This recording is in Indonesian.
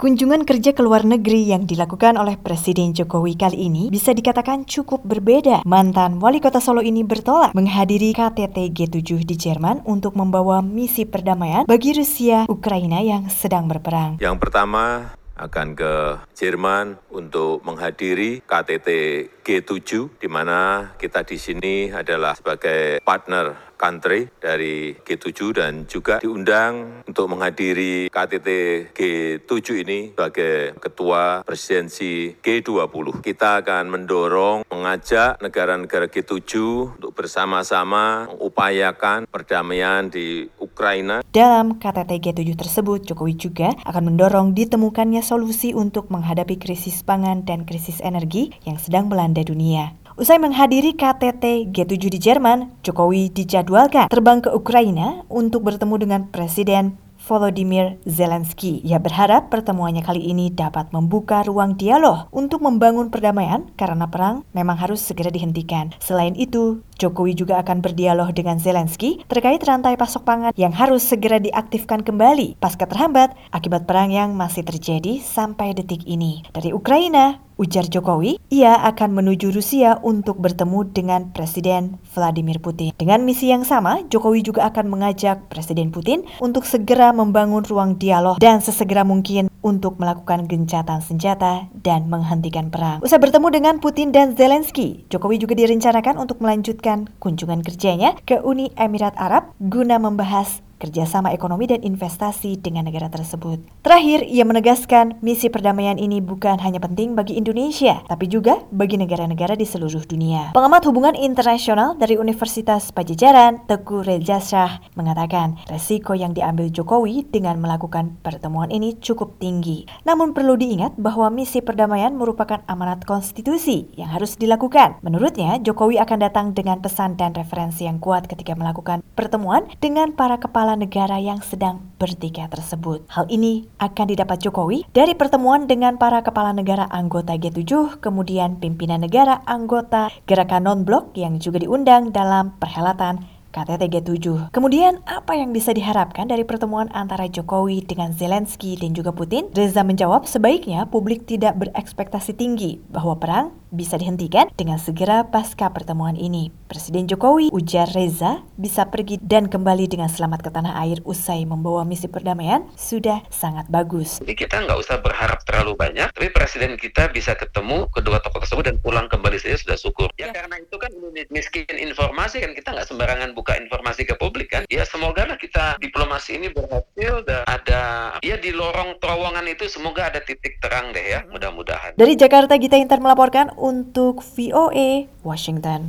Kunjungan kerja ke luar negeri yang dilakukan oleh Presiden Jokowi kali ini bisa dikatakan cukup berbeda. Mantan wali kota Solo ini bertolak menghadiri KTT G7 di Jerman untuk membawa misi perdamaian bagi Rusia Ukraina yang sedang berperang. Yang pertama akan ke Jerman untuk menghadiri KTT G7 di mana kita di sini adalah sebagai partner country dari G7 dan juga diundang untuk menghadiri KTT G7 ini sebagai ketua presidensi G20. Kita akan mendorong, mengajak negara-negara G7 untuk bersama-sama mengupayakan perdamaian di Ukraina. Dalam KTT G7 tersebut, Jokowi juga akan mendorong ditemukannya solusi untuk menghadapi krisis pangan dan krisis energi yang sedang melanda dunia. Usai menghadiri KTT G7 di Jerman, Jokowi dijadwalkan terbang ke Ukraina untuk bertemu dengan Presiden Volodymyr Zelensky. Ia berharap pertemuannya kali ini dapat membuka ruang dialog untuk membangun perdamaian karena perang memang harus segera dihentikan. Selain itu, Jokowi juga akan berdialog dengan Zelensky terkait rantai pasok pangan yang harus segera diaktifkan kembali pasca terhambat akibat perang yang masih terjadi sampai detik ini. Dari Ukraina, ujar Jokowi, ia akan menuju Rusia untuk bertemu dengan Presiden Vladimir Putin. Dengan misi yang sama, Jokowi juga akan mengajak Presiden Putin untuk segera membangun ruang dialog dan sesegera mungkin untuk melakukan gencatan senjata dan menghentikan perang. Usai bertemu dengan Putin dan Zelensky, Jokowi juga direncanakan untuk melanjutkan kunjungan kerjanya ke Uni Emirat Arab guna membahas kerjasama ekonomi dan investasi dengan negara tersebut. Terakhir, ia menegaskan misi perdamaian ini bukan hanya penting bagi Indonesia, tapi juga bagi negara-negara di seluruh dunia. Pengamat hubungan internasional dari Universitas Pajajaran, Teguh Reza Shah, mengatakan resiko yang diambil Jokowi dengan melakukan pertemuan ini cukup tinggi. Namun perlu diingat bahwa misi perdamaian merupakan amanat konstitusi yang harus dilakukan. Menurutnya, Jokowi akan datang dengan pesan dan referensi yang kuat ketika melakukan pertemuan dengan para kepala kepala negara yang sedang bertikai tersebut. Hal ini akan didapat Jokowi dari pertemuan dengan para kepala negara anggota G7, kemudian pimpinan negara anggota gerakan non-blok yang juga diundang dalam perhelatan KTT G7. Kemudian, apa yang bisa diharapkan dari pertemuan antara Jokowi dengan Zelensky dan juga Putin? Reza menjawab, sebaiknya publik tidak berekspektasi tinggi bahwa perang bisa dihentikan dengan segera pasca pertemuan ini. Presiden Jokowi, ujar Reza, bisa pergi dan kembali dengan selamat ke tanah air usai membawa misi perdamaian sudah sangat bagus. Jadi kita nggak usah berharap terlalu banyak, tapi presiden kita bisa ketemu kedua tokoh tersebut dan pulang kembali saja sudah syukur. Ya, ya. karena itu kan miskin informasi kan kita nggak sembarangan buka informasi ke publik kan. Ya semoga lah kita diplomasi ini berhasil dan ada ya di lorong terowongan itu semoga ada titik terang deh ya mudah-mudahan. Dari Jakarta Gita Inter melaporkan untuk VOA Washington.